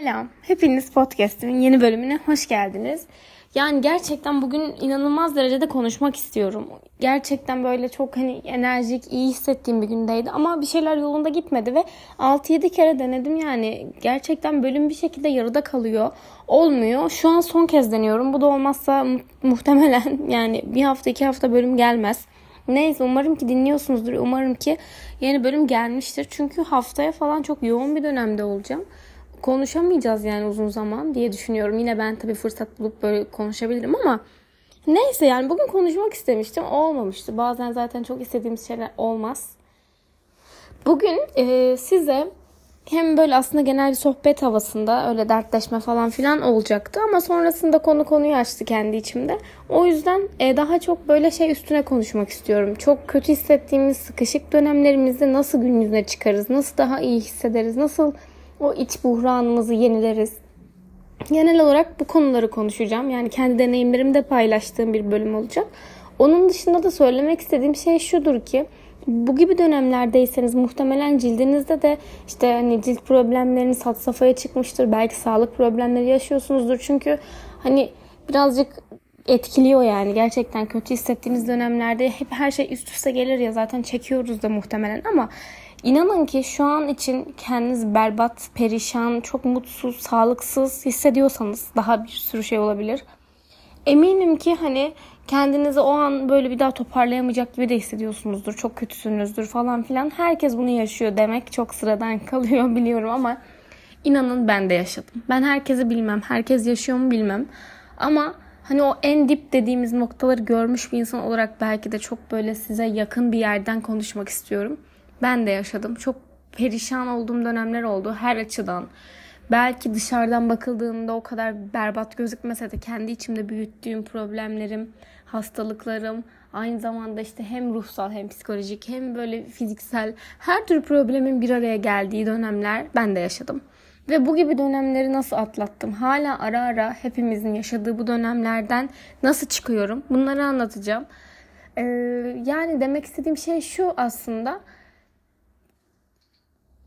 Selam. Hepiniz podcast'imin yeni bölümüne hoş geldiniz. Yani gerçekten bugün inanılmaz derecede konuşmak istiyorum. Gerçekten böyle çok hani enerjik, iyi hissettiğim bir gündeydi ama bir şeyler yolunda gitmedi ve 6-7 kere denedim yani. Gerçekten bölüm bir şekilde yarıda kalıyor. Olmuyor. Şu an son kez deniyorum. Bu da olmazsa muhtemelen yani bir hafta iki hafta bölüm gelmez. Neyse umarım ki dinliyorsunuzdur. Umarım ki yeni bölüm gelmiştir. Çünkü haftaya falan çok yoğun bir dönemde olacağım konuşamayacağız yani uzun zaman diye düşünüyorum. Yine ben tabii fırsat bulup böyle konuşabilirim ama neyse yani bugün konuşmak istemiştim. Olmamıştı. Bazen zaten çok istediğimiz şeyler olmaz. Bugün e, size hem böyle aslında genel bir sohbet havasında öyle dertleşme falan filan olacaktı ama sonrasında konu konuyu açtı kendi içimde. O yüzden e, daha çok böyle şey üstüne konuşmak istiyorum. Çok kötü hissettiğimiz sıkışık dönemlerimizde nasıl gün yüzüne çıkarız? Nasıl daha iyi hissederiz? Nasıl o iç buhranımızı yenileriz. Genel olarak bu konuları konuşacağım. Yani kendi deneyimlerimi de paylaştığım bir bölüm olacak. Onun dışında da söylemek istediğim şey şudur ki bu gibi dönemlerdeyseniz muhtemelen cildinizde de işte hani cilt problemleriniz had safhaya çıkmıştır. Belki sağlık problemleri yaşıyorsunuzdur. Çünkü hani birazcık etkiliyor yani. Gerçekten kötü hissettiğiniz dönemlerde hep her şey üst üste gelir ya zaten çekiyoruz da muhtemelen ama İnanın ki şu an için kendiniz berbat, perişan, çok mutsuz, sağlıksız hissediyorsanız daha bir sürü şey olabilir. Eminim ki hani kendinizi o an böyle bir daha toparlayamayacak gibi de hissediyorsunuzdur. Çok kötüsünüzdür falan filan. Herkes bunu yaşıyor demek çok sıradan kalıyor biliyorum ama inanın ben de yaşadım. Ben herkesi bilmem. Herkes yaşıyor mu bilmem. Ama hani o en dip dediğimiz noktaları görmüş bir insan olarak belki de çok böyle size yakın bir yerden konuşmak istiyorum. Ben de yaşadım. Çok perişan olduğum dönemler oldu her açıdan. Belki dışarıdan bakıldığında o kadar berbat gözükmese de kendi içimde büyüttüğüm problemlerim, hastalıklarım, aynı zamanda işte hem ruhsal hem psikolojik hem böyle fiziksel her tür problemin bir araya geldiği dönemler ben de yaşadım. Ve bu gibi dönemleri nasıl atlattım? Hala ara ara hepimizin yaşadığı bu dönemlerden nasıl çıkıyorum? Bunları anlatacağım. Ee, yani demek istediğim şey şu aslında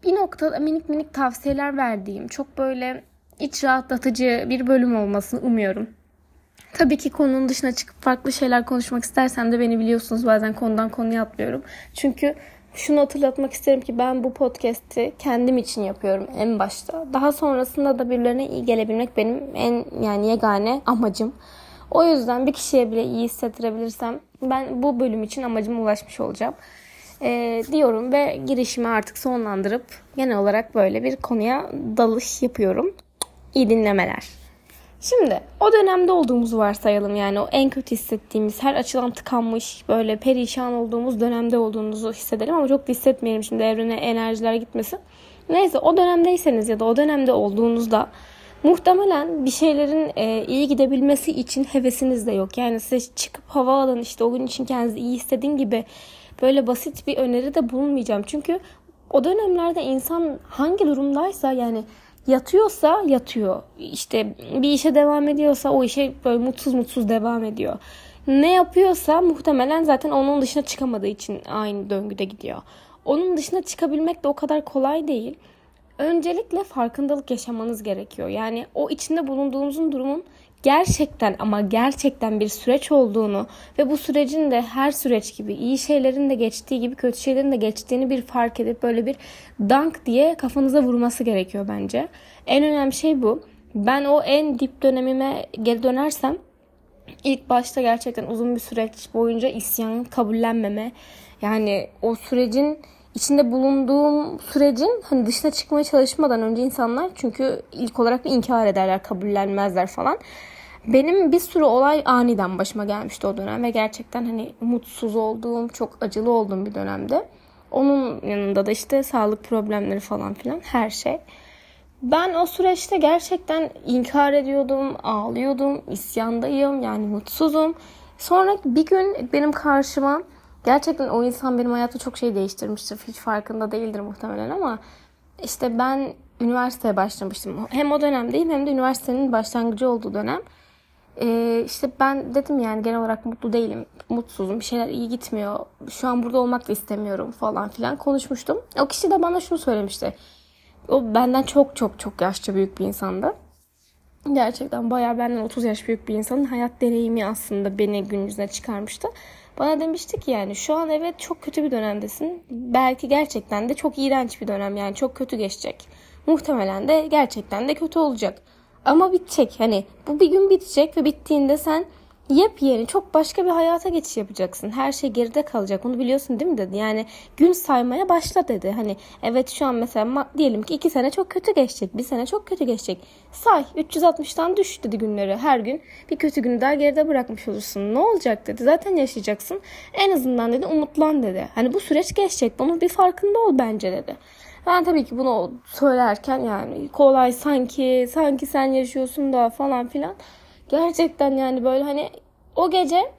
bir noktada minik minik tavsiyeler verdiğim çok böyle iç rahatlatıcı bir bölüm olmasını umuyorum. Tabii ki konunun dışına çıkıp farklı şeyler konuşmak istersem de beni biliyorsunuz bazen konudan konuya atlıyorum. Çünkü şunu hatırlatmak isterim ki ben bu podcast'i kendim için yapıyorum en başta. Daha sonrasında da birilerine iyi gelebilmek benim en yani yegane amacım. O yüzden bir kişiye bile iyi hissettirebilirsem ben bu bölüm için amacıma ulaşmış olacağım e, diyorum ve girişimi artık sonlandırıp genel olarak böyle bir konuya dalış yapıyorum. İyi dinlemeler. Şimdi o dönemde olduğumuzu varsayalım yani o en kötü hissettiğimiz her açıdan tıkanmış böyle perişan olduğumuz dönemde olduğumuzu hissedelim ama çok da hissetmeyelim şimdi evrene enerjiler gitmesin. Neyse o dönemdeyseniz ya da o dönemde olduğunuzda muhtemelen bir şeylerin e, iyi gidebilmesi için hevesiniz de yok. Yani size çıkıp hava alın işte o gün için kendinizi iyi hissedin gibi böyle basit bir öneri de bulunmayacağım. Çünkü o dönemlerde insan hangi durumdaysa yani yatıyorsa yatıyor. İşte bir işe devam ediyorsa o işe böyle mutsuz mutsuz devam ediyor. Ne yapıyorsa muhtemelen zaten onun dışına çıkamadığı için aynı döngüde gidiyor. Onun dışına çıkabilmek de o kadar kolay değil. Öncelikle farkındalık yaşamanız gerekiyor. Yani o içinde bulunduğunuzun durumun gerçekten ama gerçekten bir süreç olduğunu ve bu sürecin de her süreç gibi iyi şeylerin de geçtiği gibi kötü şeylerin de geçtiğini bir fark edip böyle bir dank diye kafanıza vurması gerekiyor bence. En önemli şey bu. Ben o en dip dönemime geri dönersem ilk başta gerçekten uzun bir süreç boyunca isyan kabullenmeme yani o sürecin içinde bulunduğum sürecin hani dışına çıkmaya çalışmadan önce insanlar çünkü ilk olarak inkar ederler, kabullenmezler falan. Benim bir sürü olay aniden başıma gelmişti o dönem ve gerçekten hani mutsuz olduğum, çok acılı olduğum bir dönemde. Onun yanında da işte sağlık problemleri falan filan her şey. Ben o süreçte gerçekten inkar ediyordum, ağlıyordum, isyandayım yani mutsuzum. Sonra bir gün benim karşıma gerçekten o insan benim hayatı çok şey değiştirmiştir. Hiç farkında değildir muhtemelen ama işte ben üniversiteye başlamıştım. Hem o dönemdeyim hem de üniversitenin başlangıcı olduğu dönem. Ee, işte ben dedim yani genel olarak mutlu değilim. Mutsuzum. Bir şeyler iyi gitmiyor. Şu an burada olmak da istemiyorum falan filan konuşmuştum. O kişi de bana şunu söylemişti. O benden çok çok çok yaşça büyük bir insandı. Gerçekten bayağı benden 30 yaş büyük bir insanın hayat deneyimi aslında beni gün yüzüne çıkarmıştı. Bana demişti ki yani şu an evet çok kötü bir dönemdesin. Belki gerçekten de çok iğrenç bir dönem yani çok kötü geçecek. Muhtemelen de gerçekten de kötü olacak. Ama bitecek hani bu bir gün bitecek ve bittiğinde sen yepyeni çok başka bir hayata geçiş yapacaksın. Her şey geride kalacak. Onu biliyorsun değil mi dedi. Yani gün saymaya başla dedi. Hani evet şu an mesela diyelim ki iki sene çok kötü geçecek. Bir sene çok kötü geçecek. Say 360'tan düş dedi günleri. Her gün bir kötü günü daha geride bırakmış olursun. Ne olacak dedi. Zaten yaşayacaksın. En azından dedi umutlan dedi. Hani bu süreç geçecek. Bunun bir farkında ol bence dedi. Ben tabii ki bunu söylerken yani kolay sanki sanki sen yaşıyorsun da falan filan Gerçekten yani böyle hani o gece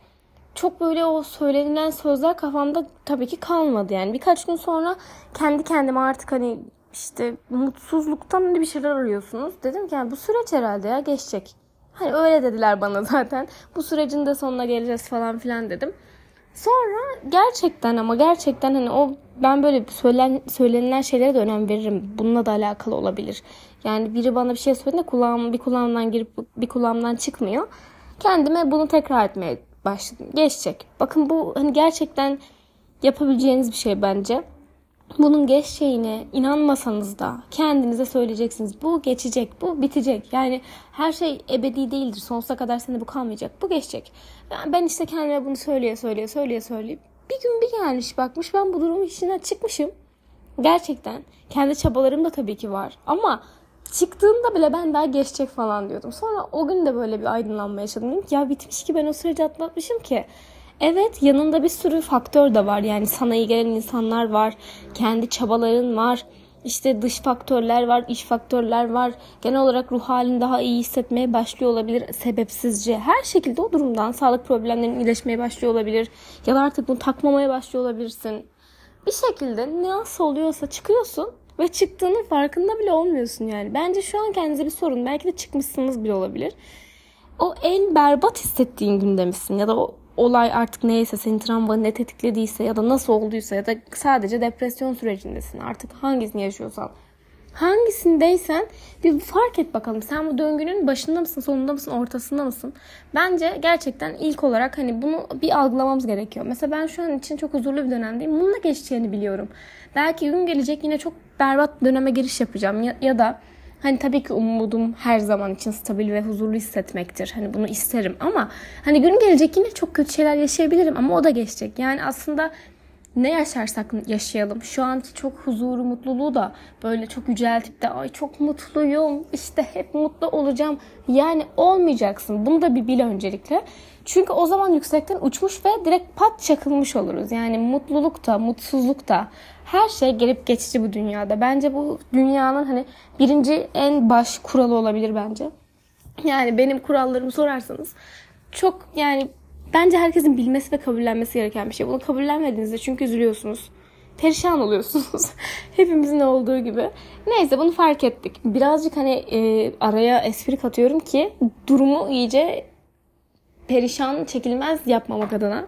çok böyle o söylenilen sözler kafamda tabii ki kalmadı yani. Birkaç gün sonra kendi kendime artık hani işte mutsuzluktan bir şeyler arıyorsunuz. Dedim ki yani bu süreç herhalde ya geçecek. Hani öyle dediler bana zaten. Bu sürecin de sonuna geleceğiz falan filan dedim. Sonra gerçekten ama gerçekten hani o ben böyle söylen, söylenilen şeylere de önem veririm. Bununla da alakalı olabilir. Yani biri bana bir şey söylediğinde kulağım bir kulağımdan girip bir kulağımdan çıkmıyor. Kendime bunu tekrar etmeye başladım. Geçecek. Bakın bu hani gerçekten yapabileceğiniz bir şey bence. Bunun geçeceğine inanmasanız da kendinize söyleyeceksiniz. Bu geçecek, bu bitecek. Yani her şey ebedi değildir. Sonsuza kadar sende bu kalmayacak. Bu geçecek. Yani ben işte kendime bunu söyleye söyleye söyleye söyleyip bir gün bir gelmiş bakmış ben bu durumun içinden çıkmışım. Gerçekten. Kendi çabalarım da tabii ki var. Ama çıktığında bile ben daha geçecek falan diyordum. Sonra o gün de böyle bir aydınlanma yaşadım. Dedim ya bitmiş ki ben o süreci atlatmışım ki. Evet yanında bir sürü faktör de var. Yani sana iyi gelen insanlar var. Kendi çabaların var. İşte dış faktörler var, iş faktörler var. Genel olarak ruh halini daha iyi hissetmeye başlıyor olabilir sebepsizce. Her şekilde o durumdan sağlık problemlerinin iyileşmeye başlıyor olabilir. Ya da artık bunu takmamaya başlıyor olabilirsin. Bir şekilde ne nasıl oluyorsa çıkıyorsun ve çıktığının farkında bile olmuyorsun yani. Bence şu an kendinize bir sorun. Belki de çıkmışsınız bile olabilir. O en berbat hissettiğin günde misin? Ya da o olay artık neyse senin travmanı ne tetiklediyse ya da nasıl olduysa ya da sadece depresyon sürecindesin artık hangisini yaşıyorsan hangisindeysen bir fark et bakalım. Sen bu döngünün başında mısın, sonunda mısın, ortasında mısın? Bence gerçekten ilk olarak hani bunu bir algılamamız gerekiyor. Mesela ben şu an için çok huzurlu bir dönemdeyim. Bununla geçeceğini biliyorum. Belki gün gelecek yine çok berbat döneme giriş yapacağım ya, ya da Hani tabii ki umudum her zaman için stabil ve huzurlu hissetmektir. Hani bunu isterim ama hani gün gelecek yine çok kötü şeyler yaşayabilirim ama o da geçecek. Yani aslında ne yaşarsak yaşayalım. Şu anki çok huzuru, mutluluğu da böyle çok yüceltip de ay çok mutluyum, işte hep mutlu olacağım. Yani olmayacaksın. Bunu da bir bil öncelikle. Çünkü o zaman yüksekten uçmuş ve direkt pat çakılmış oluruz. Yani mutluluk da, mutsuzluk da her şey gelip geçici bu dünyada. Bence bu dünyanın hani birinci en baş kuralı olabilir bence. Yani benim kurallarımı sorarsanız çok yani bence herkesin bilmesi ve kabullenmesi gereken bir şey. Bunu kabullenmediğinizde çünkü üzülüyorsunuz. Perişan oluyorsunuz. Hepimizin olduğu gibi. Neyse bunu fark ettik. Birazcık hani e, araya espri katıyorum ki durumu iyice perişan çekilmez yapmamak adına.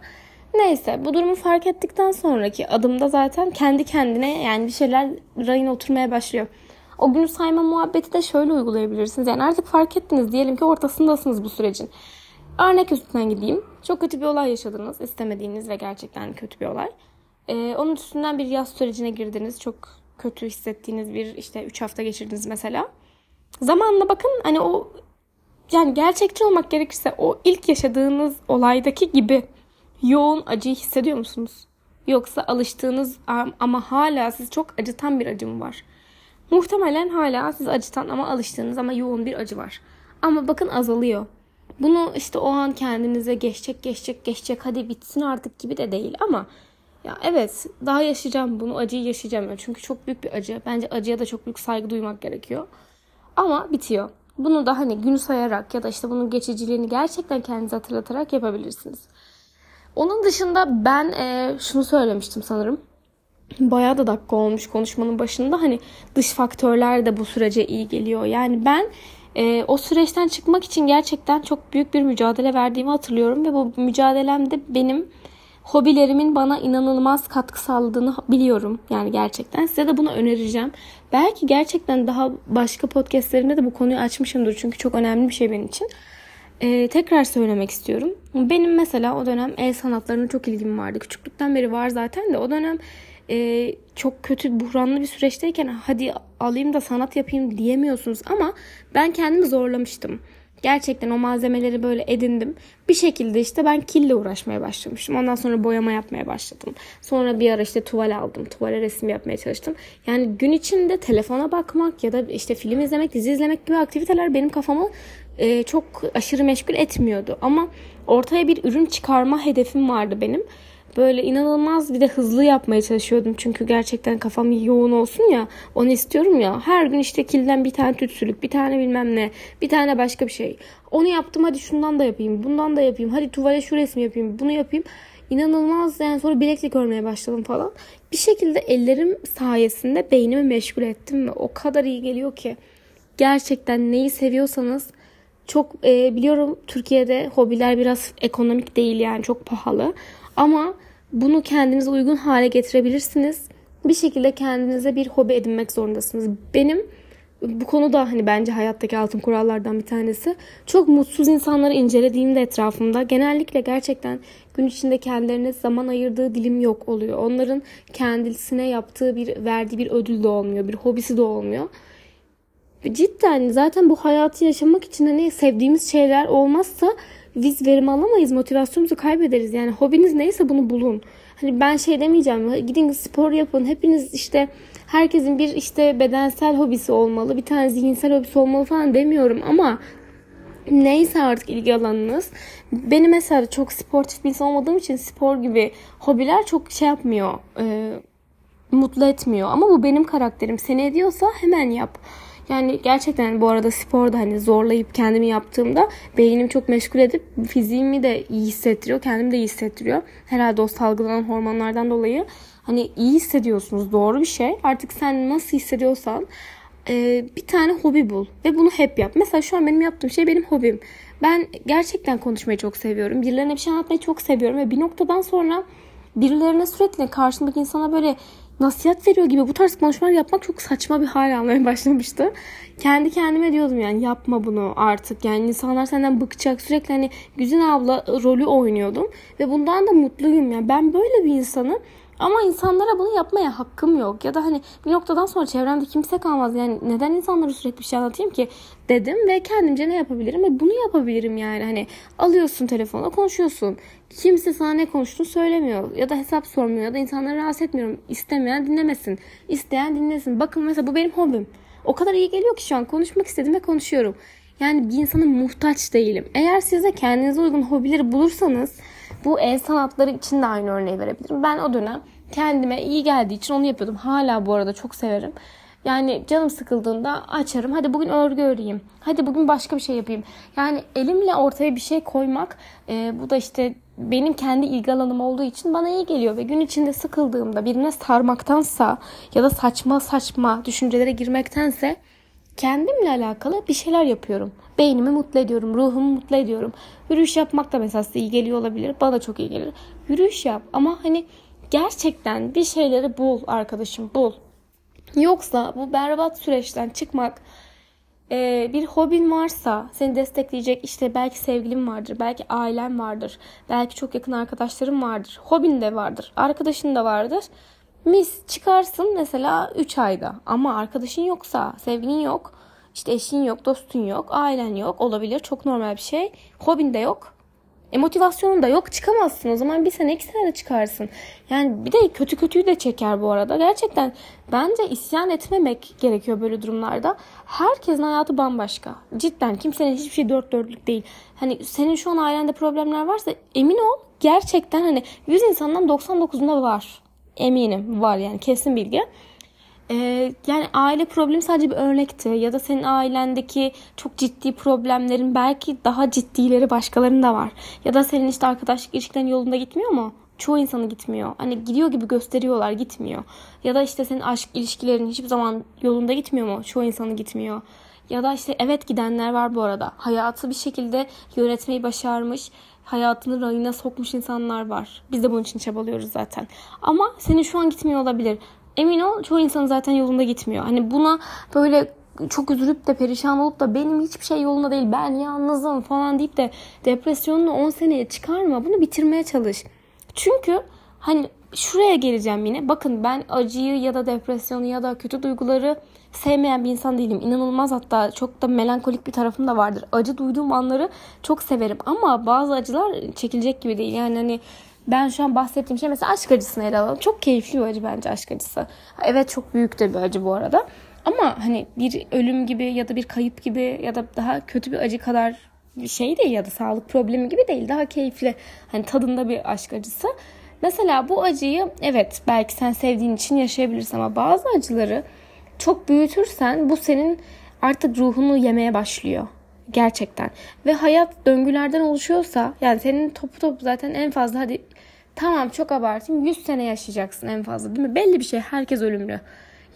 Neyse bu durumu fark ettikten sonraki adımda zaten kendi kendine yani bir şeyler rayına oturmaya başlıyor. O günü sayma muhabbeti de şöyle uygulayabilirsiniz. Yani artık fark ettiniz diyelim ki ortasındasınız bu sürecin. Örnek üstünden gideyim. Çok kötü bir olay yaşadınız. istemediğiniz ve gerçekten kötü bir olay. Ee, onun üstünden bir yaz sürecine girdiniz. Çok kötü hissettiğiniz bir işte 3 hafta geçirdiniz mesela. Zamanla bakın hani o yani gerçekçi olmak gerekirse o ilk yaşadığınız olaydaki gibi yoğun acıyı hissediyor musunuz? Yoksa alıştığınız ama hala siz çok acıtan bir acı mı var? Muhtemelen hala siz acıtan ama alıştığınız ama yoğun bir acı var. Ama bakın azalıyor. Bunu işte o an kendinize geçecek geçecek geçecek hadi bitsin artık gibi de değil ama ya evet daha yaşayacağım bunu acıyı yaşayacağım. Çünkü çok büyük bir acı. Bence acıya da çok büyük saygı duymak gerekiyor. Ama bitiyor. Bunu da hani gün sayarak ya da işte bunun geçiciliğini gerçekten kendinize hatırlatarak yapabilirsiniz. Onun dışında ben e, şunu söylemiştim sanırım. Bayağı da dakika olmuş konuşmanın başında. Hani dış faktörler de bu sürece iyi geliyor. Yani ben e, o süreçten çıkmak için gerçekten çok büyük bir mücadele verdiğimi hatırlıyorum. Ve bu mücadelemde benim hobilerimin bana inanılmaz katkı sağladığını biliyorum. Yani gerçekten size de bunu önereceğim. Belki gerçekten daha başka podcastlerimde de bu konuyu açmışımdır. Çünkü çok önemli bir şey benim için. Ee, tekrar söylemek istiyorum. Benim mesela o dönem el sanatlarına çok ilgim vardı. Küçüklükten beri var zaten de o dönem e, çok kötü buhranlı bir süreçteyken hadi alayım da sanat yapayım diyemiyorsunuz ama ben kendimi zorlamıştım. Gerçekten o malzemeleri böyle edindim. Bir şekilde işte ben kille uğraşmaya başlamıştım. Ondan sonra boyama yapmaya başladım. Sonra bir ara işte tuval aldım. Tuvale resim yapmaya çalıştım. Yani gün içinde telefona bakmak ya da işte film izlemek, dizi izlemek gibi aktiviteler benim kafamı e, çok aşırı meşgul etmiyordu. Ama ortaya bir ürün çıkarma hedefim vardı benim böyle inanılmaz bir de hızlı yapmaya çalışıyordum. Çünkü gerçekten kafam yoğun olsun ya. Onu istiyorum ya. Her gün işte kilden bir tane tütsülük, bir tane bilmem ne, bir tane başka bir şey. Onu yaptım hadi şundan da yapayım, bundan da yapayım. Hadi tuvale şu resmi yapayım, bunu yapayım. İnanılmaz yani sonra bileklik örmeye başladım falan. Bir şekilde ellerim sayesinde beynimi meşgul ettim ve o kadar iyi geliyor ki. Gerçekten neyi seviyorsanız çok e, biliyorum Türkiye'de hobiler biraz ekonomik değil yani çok pahalı. Ama bunu kendinize uygun hale getirebilirsiniz. Bir şekilde kendinize bir hobi edinmek zorundasınız. Benim bu konu da hani bence hayattaki altın kurallardan bir tanesi. Çok mutsuz insanları incelediğimde etrafımda genellikle gerçekten gün içinde kendilerine zaman ayırdığı dilim yok oluyor. Onların kendisine yaptığı bir verdiği bir ödül de olmuyor, bir hobisi de olmuyor. Cidden zaten bu hayatı yaşamak için hani sevdiğimiz şeyler olmazsa biz verim alamayız. Motivasyonumuzu kaybederiz. Yani hobiniz neyse bunu bulun. Hani ben şey demeyeceğim. Gidin spor yapın. Hepiniz işte herkesin bir işte bedensel hobisi olmalı. Bir tane zihinsel hobisi olmalı falan demiyorum ama neyse artık ilgi alanınız. Benim mesela çok sportif bir insan olmadığım için spor gibi hobiler çok şey yapmıyor. E, mutlu etmiyor. Ama bu benim karakterim. Seni ediyorsa hemen yap. Yani gerçekten bu arada sporda hani zorlayıp kendimi yaptığımda beynim çok meşgul edip fiziğimi de iyi hissettiriyor. Kendimi de iyi hissettiriyor. Herhalde o salgılanan hormonlardan dolayı hani iyi hissediyorsunuz. Doğru bir şey. Artık sen nasıl hissediyorsan e, bir tane hobi bul ve bunu hep yap. Mesela şu an benim yaptığım şey benim hobim. Ben gerçekten konuşmayı çok seviyorum. Birilerine bir şey anlatmayı çok seviyorum ve bir noktadan sonra birilerine sürekli karşındaki insana böyle nasihat veriyor gibi bu tarz konuşmalar yapmak çok saçma bir hal almaya başlamıştı. Kendi kendime diyordum yani yapma bunu artık. Yani insanlar senden bıkacak. Sürekli hani Güzin abla rolü oynuyordum. Ve bundan da mutluyum. Yani ben böyle bir insanım. Ama insanlara bunu yapmaya hakkım yok. Ya da hani bir noktadan sonra çevremde kimse kalmaz. Yani neden insanlara sürekli bir şey anlatayım ki dedim ve kendimce ne yapabilirim ve bunu yapabilirim yani. Hani alıyorsun telefona konuşuyorsun. Kimse sana ne konuştuğunu söylemiyor. Ya da hesap sormuyor ya da insanları rahatsız etmiyorum. İstemeyen dinlemesin. İsteyen dinlesin. Bakın mesela bu benim hobim. O kadar iyi geliyor ki şu an konuşmak istedim ve konuşuyorum. Yani bir insanın muhtaç değilim. Eğer size kendinize uygun hobileri bulursanız bu el sanatları için de aynı örneği verebilirim. Ben o dönem kendime iyi geldiği için onu yapıyordum. Hala bu arada çok severim. Yani canım sıkıldığında açarım. Hadi bugün örgü öreyim. Hadi bugün başka bir şey yapayım. Yani elimle ortaya bir şey koymak e, bu da işte benim kendi ilgi alanım olduğu için bana iyi geliyor. Ve gün içinde sıkıldığımda birine sarmaktansa ya da saçma saçma düşüncelere girmektense kendimle alakalı bir şeyler yapıyorum. Beynimi mutlu ediyorum, ruhumu mutlu ediyorum. Yürüyüş yapmak da mesela size iyi geliyor olabilir. Bana da çok iyi gelir. Yürüyüş yap ama hani gerçekten bir şeyleri bul arkadaşım bul. Yoksa bu berbat süreçten çıkmak e, bir hobin varsa seni destekleyecek işte belki sevgilin vardır, belki ailen vardır, belki çok yakın arkadaşların vardır, hobin de vardır, arkadaşın da vardır. Mis çıkarsın mesela 3 ayda ama arkadaşın yoksa, sevgilin yok, işte eşin yok, dostun yok, ailen yok olabilir çok normal bir şey. Hobin de yok. E motivasyonun da yok çıkamazsın o zaman bir sene iki sene de çıkarsın. Yani bir de kötü kötüyü de çeker bu arada. Gerçekten bence isyan etmemek gerekiyor böyle durumlarda. Herkesin hayatı bambaşka. Cidden kimsenin hiçbir şey dört dörtlük değil. Hani senin şu an ailende problemler varsa emin ol gerçekten hani 100 insandan 99'unda var. Eminim var yani kesin bilgi. Ee, yani aile problemi sadece bir örnekti ya da senin ailendeki çok ciddi problemlerin belki daha ciddileri başkalarında var. Ya da senin işte arkadaşlık ilişkilerin yolunda gitmiyor mu? Çoğu insanı gitmiyor. Hani gidiyor gibi gösteriyorlar gitmiyor. Ya da işte senin aşk ilişkilerin hiçbir zaman yolunda gitmiyor mu? Çoğu insanı gitmiyor. Ya da işte evet gidenler var bu arada. Hayatı bir şekilde yönetmeyi başarmış hayatını rayına sokmuş insanlar var. Biz de bunun için çabalıyoruz zaten. Ama senin şu an gitmiyor olabilir. Emin ol çoğu insan zaten yolunda gitmiyor. Hani buna böyle çok üzülüp de perişan olup da benim hiçbir şey yolunda değil ben yalnızım falan deyip de depresyonunu 10 seneye çıkarma. Bunu bitirmeye çalış. Çünkü hani şuraya geleceğim yine. Bakın ben acıyı ya da depresyonu ya da kötü duyguları sevmeyen bir insan değilim. İnanılmaz hatta çok da melankolik bir tarafım da vardır. Acı duyduğum anları çok severim ama bazı acılar çekilecek gibi değil. Yani hani ben şu an bahsettiğim şey mesela aşk acısını ele alalım. Çok keyifli bir acı bence aşk acısı. Evet çok büyük de bir acı bu arada. Ama hani bir ölüm gibi ya da bir kayıp gibi ya da daha kötü bir acı kadar bir şey değil ya da sağlık problemi gibi değil. Daha keyifli hani tadında bir aşk acısı. Mesela bu acıyı evet belki sen sevdiğin için yaşayabilirsin ama bazı acıları çok büyütürsen bu senin artık ruhunu yemeye başlıyor. Gerçekten. Ve hayat döngülerden oluşuyorsa yani senin topu topu zaten en fazla hadi tamam çok abartayım 100 sene yaşayacaksın en fazla değil mi? Belli bir şey herkes ölümlü.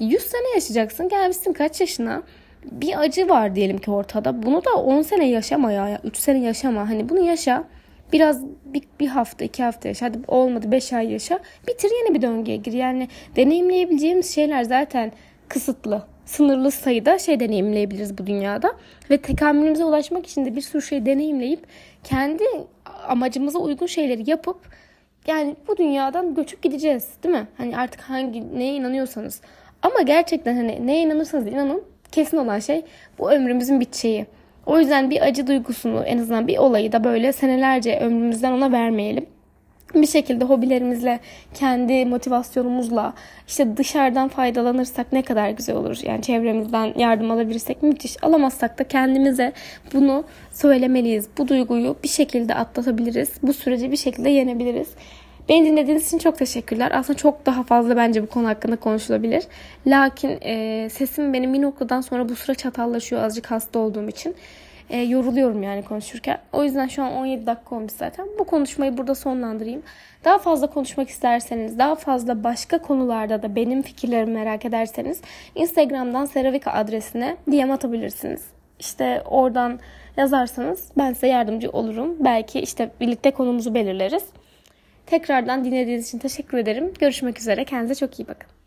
100 sene yaşayacaksın gelmişsin kaç yaşına bir acı var diyelim ki ortada. Bunu da 10 sene yaşama ya. 3 sene yaşama. Hani bunu yaşa. Biraz bir, bir hafta, iki hafta yaşa. Hadi olmadı beş ay yaşa. Bitir yeni bir döngüye gir. Yani deneyimleyebileceğimiz şeyler zaten kısıtlı. Sınırlı sayıda şey deneyimleyebiliriz bu dünyada. Ve tekamülümüze ulaşmak için de bir sürü şey deneyimleyip kendi amacımıza uygun şeyleri yapıp yani bu dünyadan göçüp gideceğiz değil mi? Hani artık hangi neye inanıyorsanız. Ama gerçekten hani neye inanırsanız inanın kesin olan şey bu ömrümüzün biteceği. O yüzden bir acı duygusunu en azından bir olayı da böyle senelerce ömrümüzden ona vermeyelim. Bir şekilde hobilerimizle, kendi motivasyonumuzla işte dışarıdan faydalanırsak ne kadar güzel olur. Yani çevremizden yardım alabilirsek müthiş. Alamazsak da kendimize bunu söylemeliyiz. Bu duyguyu bir şekilde atlatabiliriz. Bu süreci bir şekilde yenebiliriz. Beni dinlediğiniz için çok teşekkürler. Aslında çok daha fazla bence bu konu hakkında konuşulabilir. Lakin e, sesim benim bir noktadan sonra bu sıra çatallaşıyor azıcık hasta olduğum için. E, yoruluyorum yani konuşurken. O yüzden şu an 17 dakika olmuş zaten. Bu konuşmayı burada sonlandırayım. Daha fazla konuşmak isterseniz, daha fazla başka konularda da benim fikirlerimi merak ederseniz Instagram'dan Seravika adresine DM atabilirsiniz. İşte oradan yazarsanız ben size yardımcı olurum. Belki işte birlikte konumuzu belirleriz. Tekrardan dinlediğiniz için teşekkür ederim. Görüşmek üzere. Kendinize çok iyi bakın.